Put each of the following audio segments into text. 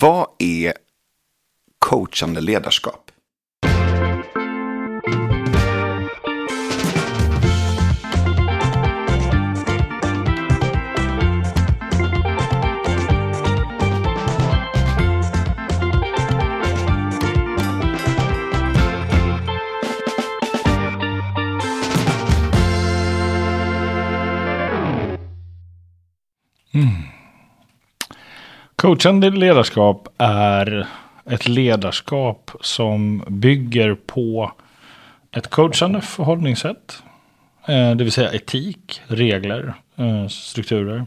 Vad är coachande ledarskap? Coachande ledarskap är ett ledarskap som bygger på ett coachande förhållningssätt. Eh, det vill säga etik, regler, eh, strukturer.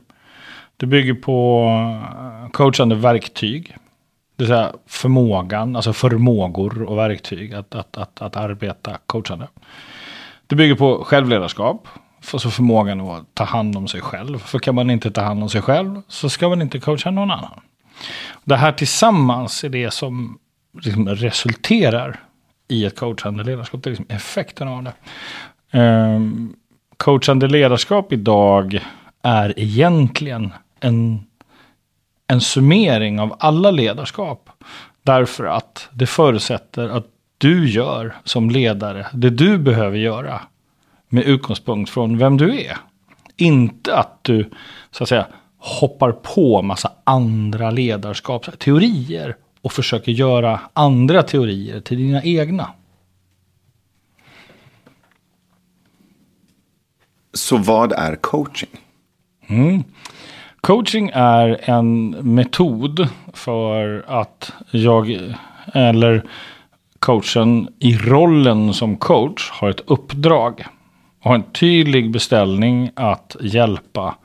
Det bygger på eh, coachande verktyg. Det vill säga förmågan, alltså förmågor och verktyg att, att, att, att arbeta coachande. Det bygger på självledarskap. Alltså förmågan att ta hand om sig själv. För kan man inte ta hand om sig själv så ska man inte coacha någon annan. Det här tillsammans är det som liksom resulterar i ett coachande ledarskap. Det är liksom effekten av det. Um, coachande ledarskap idag är egentligen en, en summering av alla ledarskap. Därför att det förutsätter att du gör som ledare det du behöver göra med utgångspunkt från vem du är. Inte att du så att säga hoppar på massa andra ledarskapsteorier och försöker göra andra teorier till dina egna. Så vad är coaching? Mm. Coaching är en metod för att jag eller coachen i rollen som coach har ett uppdrag. Och har en tydlig beställning att hjälpa,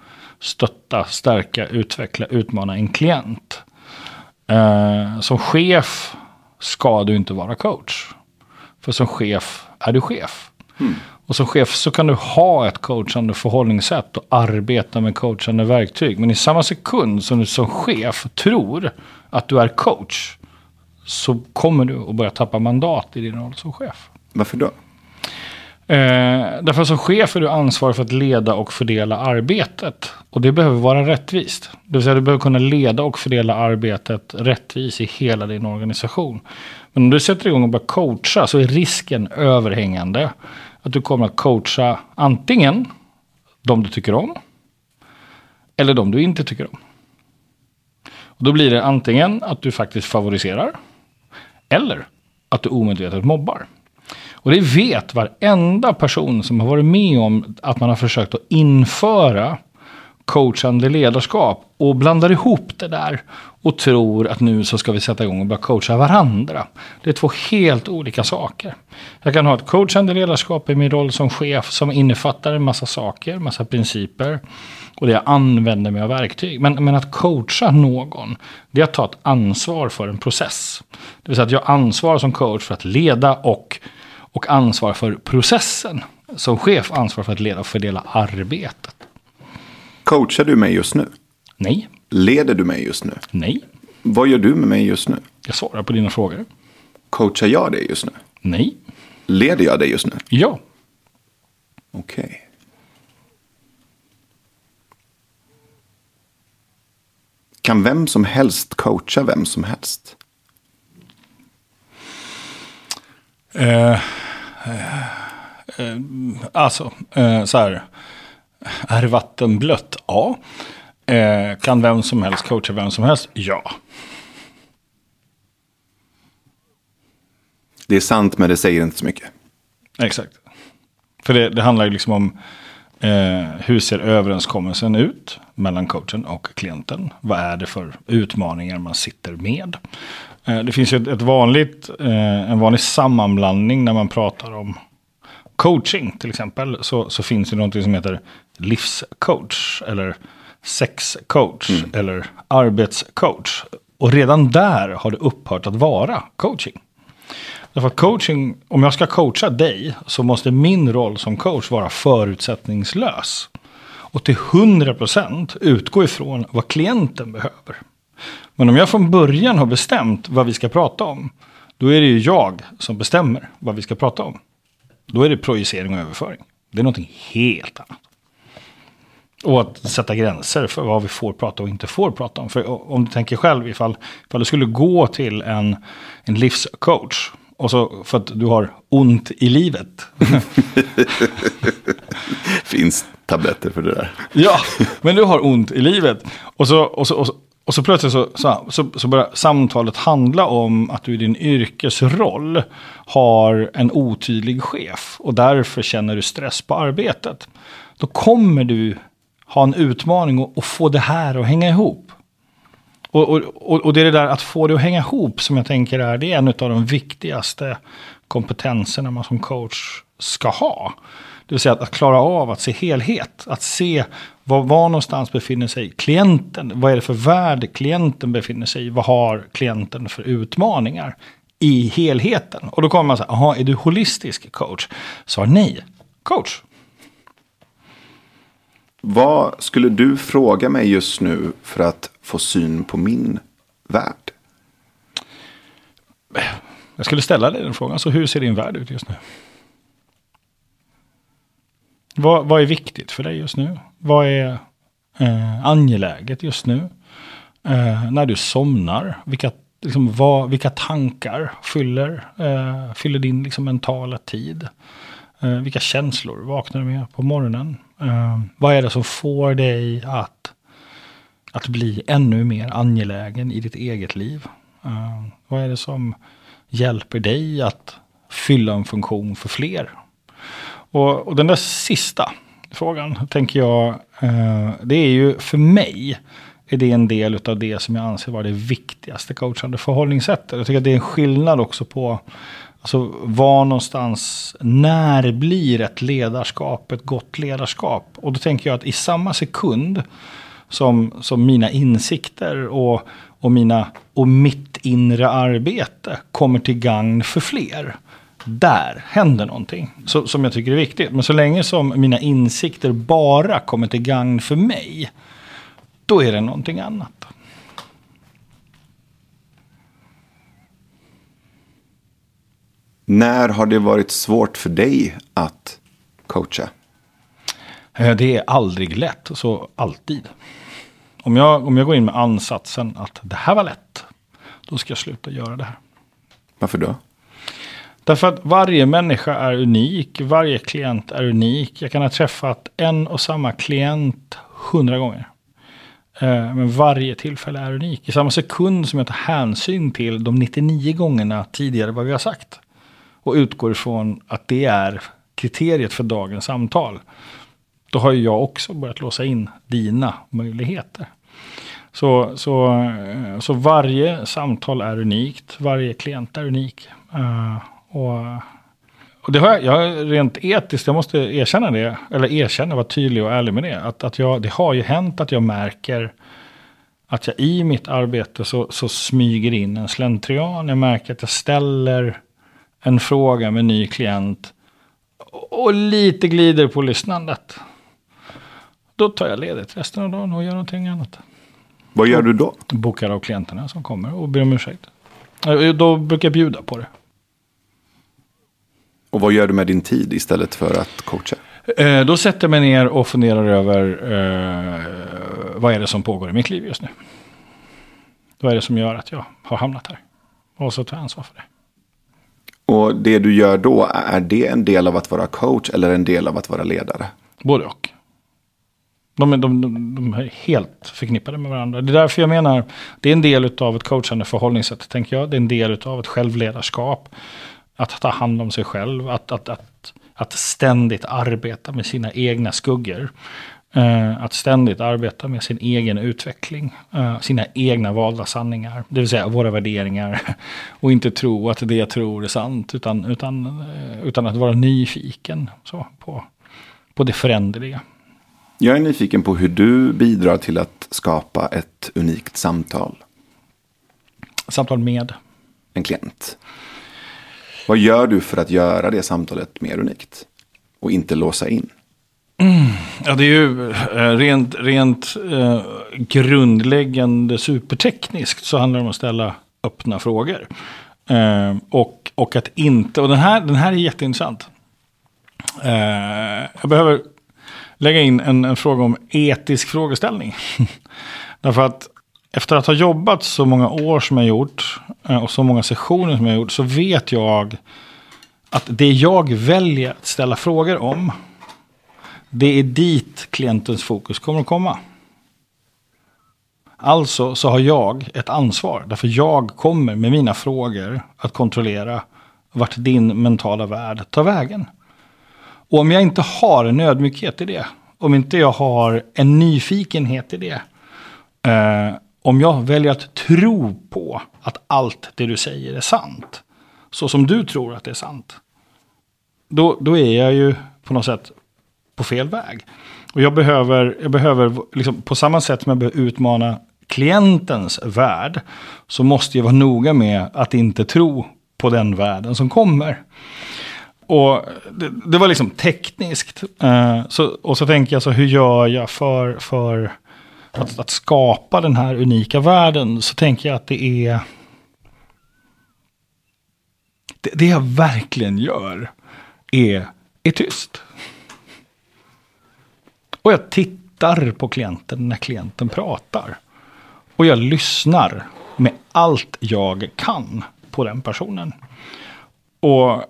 stötta, stärka, utveckla, utmana en klient. Eh, som chef ska du inte vara coach. För som chef är du chef. Mm. Och som chef så kan du ha ett coachande förhållningssätt och arbeta med coachande verktyg. Men i samma sekund som du som chef tror att du är coach så kommer du att börja tappa mandat i din roll som chef. Varför då? Eh, därför som chef är du ansvarig för att leda och fördela arbetet. Och det behöver vara rättvist. Det vill säga du behöver kunna leda och fördela arbetet rättvist i hela din organisation. Men om du sätter igång och börjar coacha så är risken överhängande att du kommer att coacha antingen de du tycker om eller de du inte tycker om. Och då blir det antingen att du faktiskt favoriserar eller att du omedvetet mobbar. Och det vet varenda person som har varit med om att man har försökt att införa coachande ledarskap och blandar ihop det där och tror att nu så ska vi sätta igång och börja coacha varandra. Det är två helt olika saker. Jag kan ha ett coachande ledarskap i min roll som chef som innefattar en massa saker, massa principer och det jag använder mig av verktyg. Men, men att coacha någon, det är att ta ett ansvar för en process. Det vill säga att jag ansvarar som coach för att leda och och ansvar för processen. Som chef ansvar för att leda och fördela arbetet. Coachar du mig just nu? Nej. Leder du mig just nu? Nej. Vad gör du med mig just nu? Jag svarar på dina frågor. Coachar jag dig just nu? Nej. Leder jag dig just nu? Ja. Okej. Okay. Kan vem som helst coacha vem som helst? Eh, Eh, alltså, eh, så här. Är vatten blött? Ja. Eh, kan vem som helst coacha vem som helst? Ja. Det är sant men det säger inte så mycket. Exakt. För det, det handlar ju liksom om eh, hur ser överenskommelsen ut mellan coachen och klienten? Vad är det för utmaningar man sitter med? Eh, det finns ju ett, ett vanligt, eh, en vanlig sammanblandning när man pratar om coaching till exempel. Så, så finns det något som heter livscoach eller sexcoach mm. eller arbetscoach. Och redan där har det upphört att vara coaching. Därför att coaching, om jag ska coacha dig så måste min roll som coach vara förutsättningslös. Och till 100% utgå ifrån vad klienten behöver. Men om jag från början har bestämt vad vi ska prata om, då är det ju jag som bestämmer vad vi ska prata om. Då är det projicering och överföring. Det är någonting helt annat. Och att sätta gränser för vad vi får prata och inte får prata om. För om du tänker själv, ifall, ifall du skulle gå till en, en livscoach. Och så för att du har ont i livet. Finns tabletter för det där. ja, men du har ont i livet. Och så, och så, och så, och så plötsligt så, så, så, så börjar samtalet handla om att du i din yrkesroll har en otydlig chef. Och därför känner du stress på arbetet. Då kommer du ha en utmaning och, och få det här att hänga ihop. Och, och, och det är det där att få det att hänga ihop som jag tänker är, det är en av de viktigaste kompetenserna man som coach ska ha. Det vill säga att, att klara av att se helhet, att se var, var någonstans befinner sig klienten, vad är det för värld klienten befinner sig i, vad har klienten för utmaningar i helheten. Och då kommer man säga, jaha, är du holistisk coach? Svar nej, coach. Vad skulle du fråga mig just nu för att få syn på min värld? Jag skulle ställa dig den frågan, så hur ser din värld ut just nu? Vad, vad är viktigt för dig just nu? Vad är eh, angeläget just nu? Eh, när du somnar, vilka, liksom, vad, vilka tankar fyller, eh, fyller din liksom, mentala tid? Eh, vilka känslor vaknar du med på morgonen? Eh, vad är det som får dig att, att bli ännu mer angelägen i ditt eget liv? Eh, vad är det som hjälper dig att fylla en funktion för fler? Och, och den där sista frågan tänker jag, eh, det är ju för mig är det en del av det som jag anser vara det viktigaste coachande förhållningssättet. Jag tycker att det är en skillnad också på Alltså var någonstans, när blir ett ledarskap ett gott ledarskap? Och då tänker jag att i samma sekund som, som mina insikter och, och, mina, och mitt inre arbete kommer till gagn för fler. Där händer någonting så, som jag tycker är viktigt. Men så länge som mina insikter bara kommer till gagn för mig, då är det någonting annat. När har det varit svårt för dig att coacha? Eh, det är aldrig lätt, så alltid. Om jag, om jag går in med ansatsen att det här var lätt, då ska jag sluta göra det här. Varför då? Därför att varje människa är unik, varje klient är unik. Jag kan ha träffat en och samma klient hundra gånger. Eh, men varje tillfälle är unik. I samma sekund som jag tar hänsyn till de 99 gångerna tidigare vad vi har sagt och utgår ifrån att det är kriteriet för dagens samtal. Då har ju jag också börjat låsa in dina möjligheter. Så, så, eh, så varje samtal är unikt, varje klient är unik. Eh, och, och det har jag, jag, rent etiskt, jag måste erkänna det, eller erkänna, vara tydlig och ärlig med det. Att, att jag, det har ju hänt att jag märker att jag i mitt arbete så, så smyger in en slentrian. Jag märker att jag ställer en fråga med ny klient och lite glider på lyssnandet. Då tar jag ledigt resten av dagen och gör någonting annat. Vad gör du då? Bokar av klienterna som kommer och ber om ursäkt. Då brukar jag bjuda på det. Och vad gör du med din tid istället för att coacha? Eh, då sätter jag mig ner och funderar över eh, vad är det som pågår i mitt liv just nu. Vad är det som gör att jag har hamnat här? Och så tar jag ansvar för det. Och det du gör då, är det en del av att vara coach eller en del av att vara ledare? Både och. De är, de, de, de är helt förknippade med varandra. Det är därför jag menar, det är en del av ett coachande förhållningssätt, tänker jag. Det är en del av ett självledarskap. Att ta hand om sig själv, att, att, att, att ständigt arbeta med sina egna skuggor. Uh, att ständigt arbeta med sin egen utveckling, uh, sina egna valda sanningar, det vill säga våra värderingar. Och inte tro att det jag tror är sant, utan, utan, uh, utan att vara nyfiken så, på, på det föränderliga. Jag är nyfiken på hur du bidrar till att skapa ett unikt samtal. Samtal med? En klient. Vad gör du för att göra det samtalet mer unikt? Och inte låsa in? Mm. Ja, det är ju eh, rent, rent eh, grundläggande supertekniskt så handlar det om att ställa öppna frågor. Eh, och, och att inte, och den här, den här är jätteintressant. Eh, jag behöver lägga in en, en fråga om etisk frågeställning. Därför att efter att ha jobbat så många år som jag gjort eh, och så många sessioner som jag gjort så vet jag att det jag väljer att ställa frågor om det är dit klientens fokus kommer att komma. Alltså så har jag ett ansvar. Därför jag kommer med mina frågor att kontrollera vart din mentala värld tar vägen. Och om jag inte har en ödmjukhet i det, om inte jag har en nyfikenhet i det, eh, om jag väljer att tro på att allt det du säger är sant, så som du tror att det är sant, då, då är jag ju på något sätt på fel väg. Och jag behöver, jag behöver liksom, på samma sätt som jag behöver utmana klientens värld, så måste jag vara noga med att inte tro på den världen som kommer. Och det, det var liksom tekniskt. Uh, så, och så tänker jag så, hur gör jag för, för att, att, skapa den här unika världen? Så tänker jag att det är... Det, det jag verkligen gör är, är tyst. Och jag tittar på klienten när klienten pratar. Och jag lyssnar med allt jag kan på den personen. Och,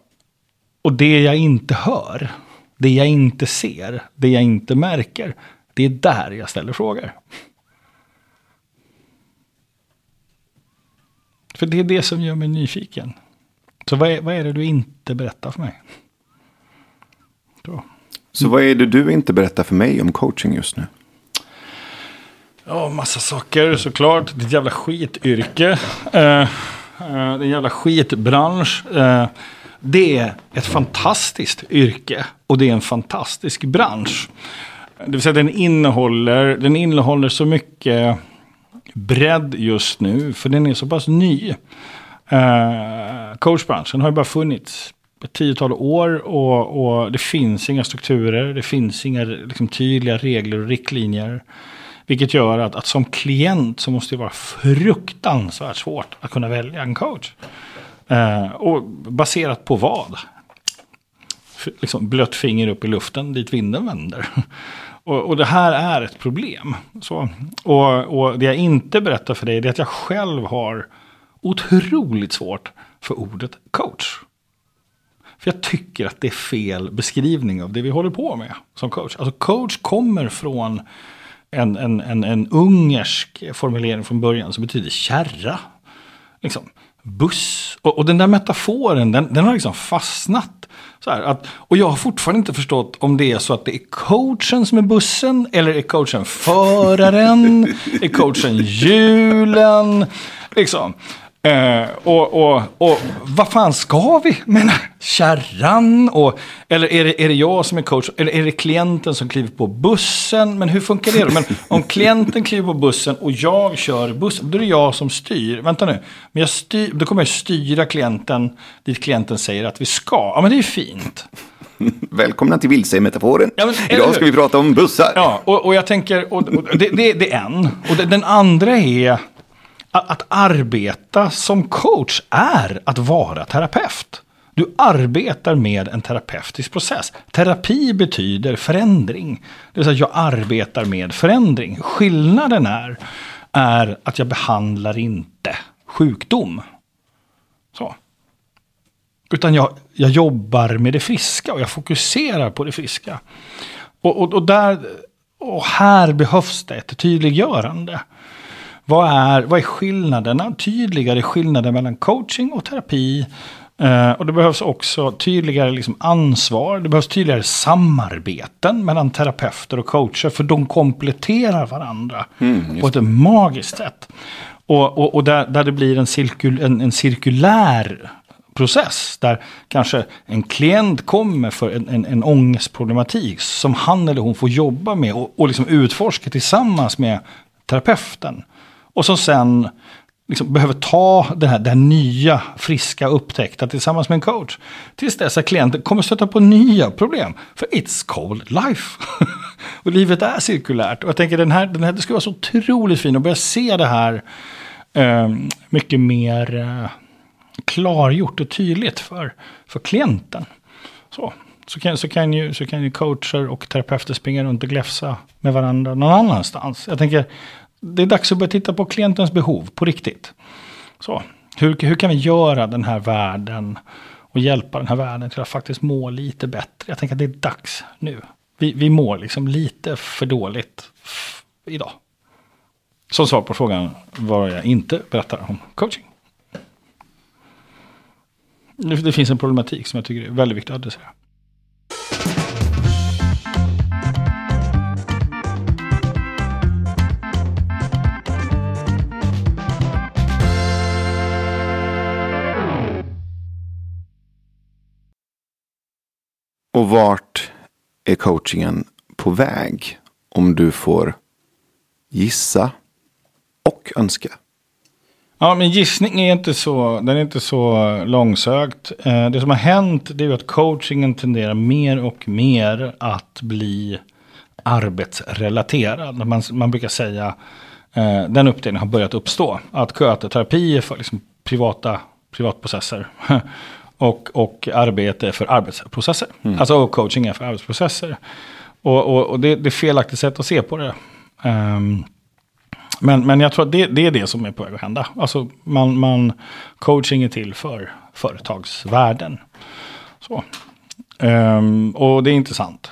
och det jag inte hör, det jag inte ser, det jag inte märker, det är där jag ställer frågor. För det är det som gör mig nyfiken. Så vad är, vad är det du inte berättar för mig? Bra. Så vad är det du inte berättar för mig om coaching just nu? Ja, massa saker såklart. Det är ett jävla skityrke. Uh, uh, det är en jävla skitbransch. Uh, det är ett fantastiskt yrke och det är en fantastisk bransch. Det vill säga den innehåller, den innehåller så mycket bredd just nu, för den är så pass ny. Uh, coachbranschen har ju bara funnits ett tiotal år och, och, det finns inga strukturer, det finns inga liksom, tydliga regler och riktlinjer. Vilket gör att, att som klient så måste det vara fruktansvärt svårt att kunna välja en coach. Uh, och baserat på vad? Liksom blött finger upp i luften dit vinden vänder. Och, och, det här är ett problem. Så, och, och, det jag inte berättar för dig är att jag själv har otroligt svårt för ordet coach. För jag tycker att det är fel beskrivning av det vi håller på med som coach. Alltså coach kommer från en, en, en, en ungersk formulering från början som betyder kärra. Liksom, buss. Och, och den där metaforen, den, den har liksom fastnat. Så här, att, och jag har fortfarande inte förstått om det är så att det är coachen som är bussen, eller är coachen föraren, är coachen hjulen. Liksom. Eh, och, och, och vad fan ska vi med kärran? Och, eller är det, är det jag som är coach? Eller är det klienten som kliver på bussen? Men hur funkar det då? Men om klienten kliver på bussen och jag kör bussen, då är det jag som styr. Vänta nu, men jag styr, då kommer jag styra klienten dit klienten säger att vi ska. Ja, men det är fint. Välkomna till vilse-metaforen. Ja, Idag ska vi prata om bussar. Ja, och, och jag tänker, och, och det, det, det, är en. Och den andra är att arbeta som coach är att vara terapeut. Du arbetar med en terapeutisk process. Terapi betyder förändring. Det vill säga jag arbetar med förändring. Skillnaden är, är att jag behandlar inte sjukdom. Så. Utan jag, jag jobbar med det friska och jag fokuserar på det friska. Och, och, och, där, och här behövs det ett tydliggörande. Vad är, vad är skillnaderna? Tydligare skillnader mellan coaching och terapi. Uh, och det behövs också tydligare liksom ansvar. Det behövs tydligare samarbeten mellan terapeuter och coacher. För de kompletterar varandra mm, på ett magiskt sätt. Och, och, och där, där det blir en, cirkul, en, en cirkulär process. Där kanske en klient kommer för en, en, en ångestproblematik som han eller hon får jobba med och, och liksom utforska tillsammans med terapeuten. Och som sen liksom behöver ta det här, det här nya, friska, upptäckta tillsammans med en coach. Tills dess att klienten kommer stöta på nya problem. För it's called life. och livet är cirkulärt. Och jag tänker den här, den här det skulle vara så otroligt fin att börja se det här eh, mycket mer eh, klargjort och tydligt för, för klienten. Så. Så kan, så, kan ju, så kan ju coacher och terapeuter springa runt och gläfsa med varandra någon annanstans. Jag tänker, det är dags att börja titta på klientens behov på riktigt. Så, hur, hur kan vi göra den här världen och hjälpa den här världen till att faktiskt må lite bättre? Jag tänker att det är dags nu. Vi, vi mår liksom lite för dåligt idag. Som svar på frågan vad jag inte berättar om coaching. Det finns en problematik som jag tycker är väldigt viktig att adressera. Och vart är coachingen på väg? Om du får gissa och önska. Ja, men gissning är inte så, den är inte så långsökt. Eh, det som har hänt det är att coachingen tenderar mer och mer att bli arbetsrelaterad. Man, man brukar säga, eh, den uppdelningen har börjat uppstå. Att sköta för liksom privata privatprocesser. och, och arbete för arbetsprocesser. Mm. Alltså coaching är för arbetsprocesser. Och, och, och det, det, är felaktigt sätt att se på det. Um, men, men jag tror att det, det, är det som är på väg att hända. Alltså man, man, coaching är till för företagsvärlden. Så. Um, och det är intressant.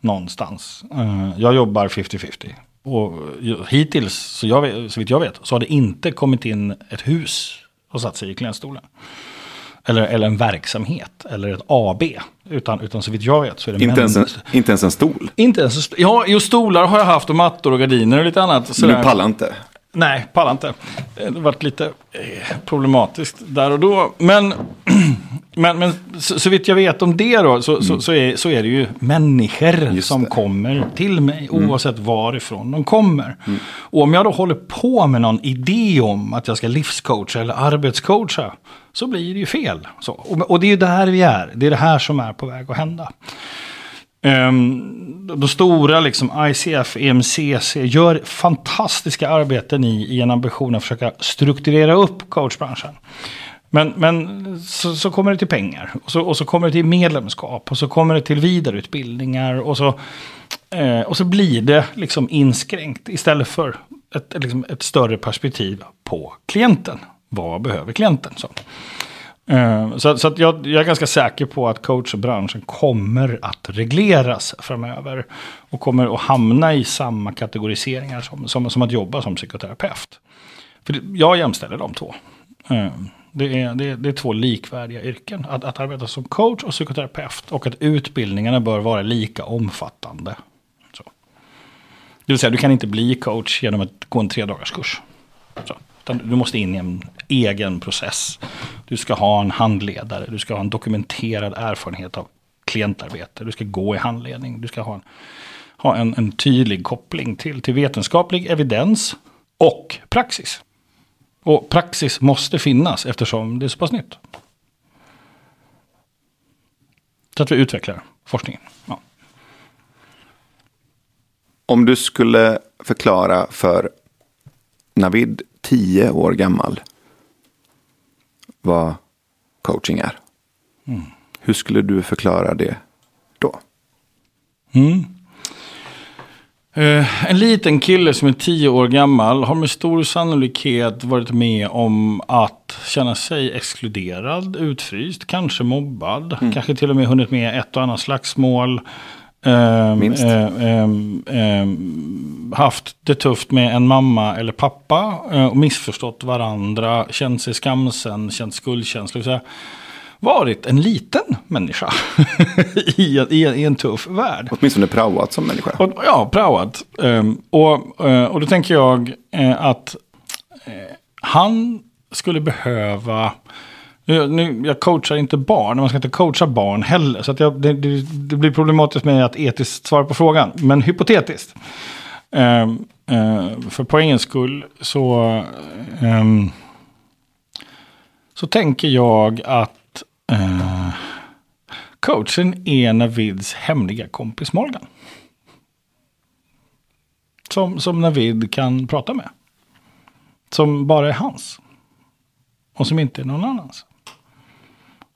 Någonstans. Uh, jag jobbar 50-50. Och hittills, så, jag så vitt jag vet, så har det inte kommit in ett hus och satt sig i klientstolen eller, eller en verksamhet eller ett AB. Utan, utan så vitt jag vet så är det inte, ens en, inte ens en stol? Inte ens en stol. Ja, jo, stolar har jag haft och mattor och gardiner och lite annat. Men du pallar inte? Nej, pallar inte. Det har varit lite eh, problematiskt där och då. Men, men, men så, så vitt jag vet om det då, så, mm. så, så, är, så är det ju människor Just som det. kommer till mig, mm. oavsett varifrån de kommer. Mm. Och om jag då håller på med någon idé om att jag ska livscoacha eller arbetscoacha, så blir det ju fel. Så, och, och det är ju där vi är, det är det här som är på väg att hända. Um, de stora liksom ICF, EMCC gör fantastiska arbeten i, i en ambition att försöka strukturera upp coachbranschen. Men, men så, så, kommer det till pengar och så, och så kommer det till medlemskap och så kommer det till vidareutbildningar och så, eh, och så blir det liksom inskränkt istället för ett, liksom ett större perspektiv på klienten. Vad behöver klienten? Så. Uh, så, så att jag, jag, är ganska säker på att coachbranschen kommer att regleras framöver. Och kommer att hamna i samma kategoriseringar som, som, som att jobba som psykoterapeut. För jag jämställer de två. Uh, det, är, det, är, det är två likvärdiga yrken. Att, att arbeta som coach och psykoterapeut. Och att utbildningarna bör vara lika omfattande. Så. Det vill säga, du kan inte bli coach genom att gå en tre dagars kurs. Så. Du måste in i en egen process. Du ska ha en handledare, du ska ha en dokumenterad erfarenhet av klientarbete, du ska gå i handledning, du ska ha en, ha en, en tydlig koppling till, till vetenskaplig evidens och praxis. Och praxis måste finnas eftersom det är så pass nytt. Så att vi utvecklar forskningen. Ja. Om du skulle förklara för Navid tio år gammal vad coaching är. Mm. Hur skulle du förklara det då? Mm. Uh, en liten kille som är tio år gammal har med stor sannolikhet varit med om att känna sig exkluderad, utfryst, kanske mobbad, mm. kanske till och med hunnit med ett och annat slagsmål, Minst. Um, um, haft det tufft med en mamma eller pappa uh, och missförstått varandra, känt sig skamsen, känt skuldkänslor. varit en liten människa i, i, i, en tuff värld. Åtminstone praoat som människa. Och, ja, praoat. och, uh, och då tänker jag att han skulle behöva jag, nu, jag coachar inte barn, man ska inte coacha barn heller. Så att jag, det, det, det, blir problematiskt med att etiskt svara på frågan. Men hypotetiskt. Uh, uh, för poängens skull så, um, så tänker jag att uh, coachen är Navids hemliga kompis Morgan. Som, som Navid kan prata med. Som bara är hans. Och som inte är någon annans.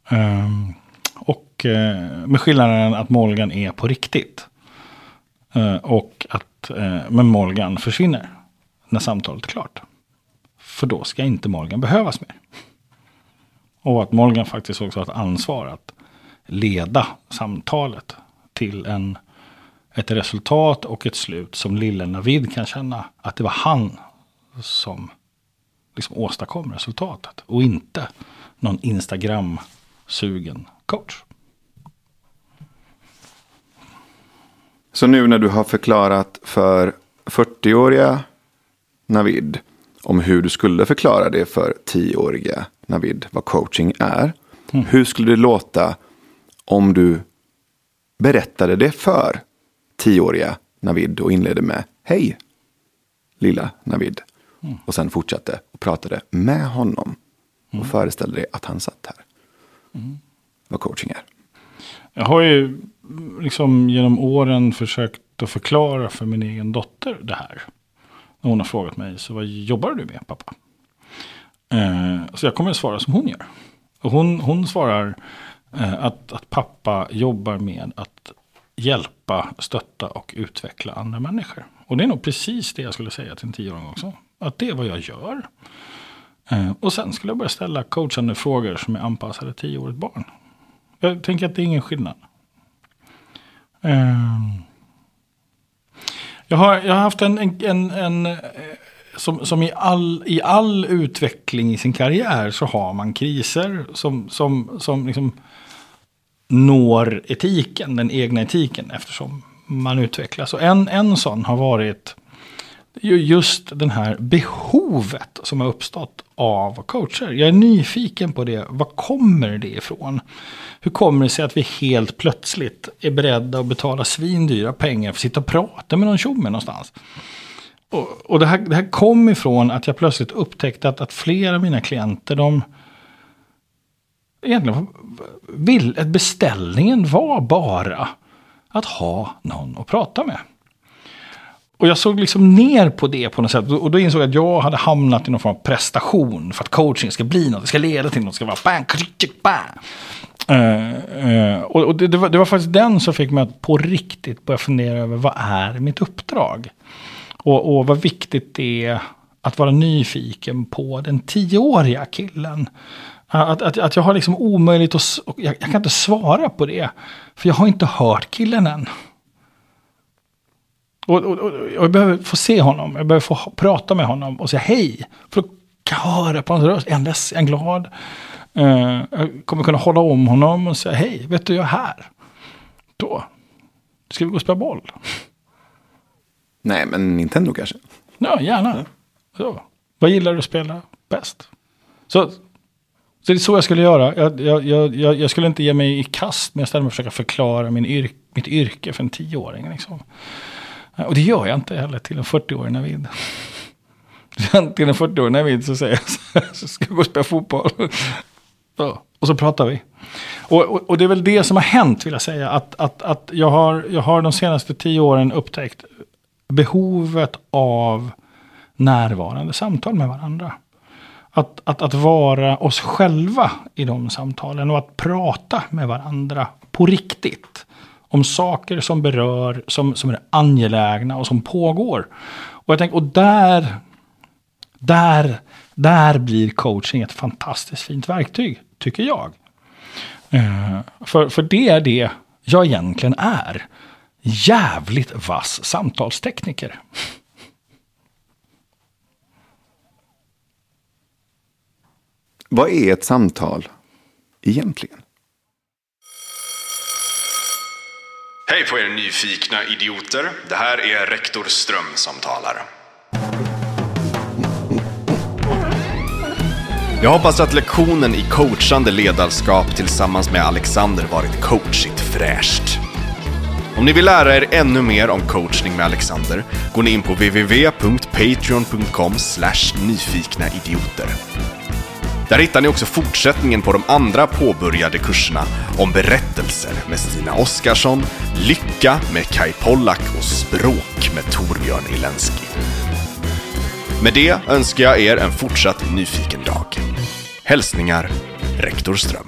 Ehm, och eh, med skillnaden att Molgan är på riktigt. Eh, och att eh, men Molgan försvinner när samtalet är klart. För då ska inte Molgan behövas mer. Och att Molgan faktiskt också har ett ansvar att leda samtalet till en, ett resultat och ett slut som lille Navid kan känna att det var han som liksom åstadkom resultatet. Och inte någon instagram. Instagram-sugen coach. Så nu när du har förklarat för 40-åriga Navid om hur du skulle förklara det för 10-åriga Navid vad coaching är. Mm. Hur skulle det låta om du berättade det för 10-åriga Navid och inledde med Hej lilla Navid. Mm. Och sen fortsatte och pratade med honom. Mm. Och föreställde dig att han satt här. Mm. Vad coaching är. Jag har ju liksom genom åren försökt att förklara för min egen dotter det här. När hon har frågat mig, så vad jobbar du med pappa? Eh, så jag kommer att svara som hon gör. Och hon, hon svarar eh, att, att pappa jobbar med att hjälpa, stötta och utveckla andra människor. Och det är nog precis det jag skulle säga till en tioåring också. Att det är vad jag gör. Eh, och sen skulle jag börja ställa coachande frågor som är anpassade till tioårigt barn. Jag tänker att det är ingen skillnad. Eh, jag, har, jag har haft en, en, en, en eh, som, som i, all, i all utveckling i sin karriär så har man kriser som, som, som liksom når etiken, den egna etiken eftersom man utvecklas. Och en, en sån har varit just den här behovet som har uppstått av coacher. Jag är nyfiken på det. Var kommer det ifrån? Hur kommer det sig att vi helt plötsligt är beredda att betala svindyra pengar för att sitta och prata med någon tjomme någonstans? Och, och det, här, det här kom ifrån att jag plötsligt upptäckte att, att flera av mina klienter, de egentligen vill, beställningen var bara att ha någon att prata med. Och jag såg liksom ner på det på något sätt. Och då insåg jag att jag hade hamnat i någon form av prestation. För att coaching ska bli något, det ska leda till något, det ska vara bang, bang. Uh, uh, och det, det, var, det var faktiskt den som fick mig att på riktigt börja fundera över vad är mitt uppdrag? Och, och vad viktigt det är att vara nyfiken på den tioåriga killen. Eh, att, att, att jag har liksom omöjligt att, jag, jag kan inte svara på det. För jag har inte hört killen än. Och, och, och, jag behöver få se honom, jag behöver få prata med honom och säga hej. För då kan jag höra på hans röst, är han ledsen, är han glad? Uh, jag kommer kunna hålla om honom och säga hej, vet du jag är här. Då ska vi gå och spela boll. Nej, men Nintendo kanske? Ja, gärna. Ja. Så. Vad gillar du att spela bäst? Så, så det är så jag skulle göra. Jag, jag, jag, jag skulle inte ge mig i kast med att försöka förklara min yrk, mitt yrke för en tioåring. Liksom. Och det gör jag inte heller till en 40-årig Navid. till en 40-årig Navid så säger jag så här, så ska jag gå och spela fotboll. Så, och så pratar vi. Och, och, och, det är väl det som har hänt vill jag säga. Att, att, att jag, har, jag har de senaste tio åren upptäckt behovet av närvarande samtal med varandra. Att, att, att vara oss själva i de samtalen och att prata med varandra på riktigt om saker som berör, som, som är angelägna och som pågår. Och jag tänker, och där, där, där blir coaching ett fantastiskt fint verktyg, tycker jag. Uh, för, för det är det jag egentligen är. Jävligt vass samtalstekniker. Vad är ett samtal egentligen? Hej på er nyfikna idioter. Det här är rektor Ström som talar. Jag hoppas att lektionen i coachande ledarskap tillsammans med Alexander varit coachigt fräscht. Om ni vill lära er ännu mer om coachning med Alexander går ni in på www.patreon.com nyfikna idioter. Där hittar ni också fortsättningen på de andra påbörjade kurserna om berättelser med Stina Oskarsson, lycka med Kai Pollak och språk med Torbjörn Ilenski. Med det önskar jag er en fortsatt nyfiken dag. Hälsningar Rektor Ström.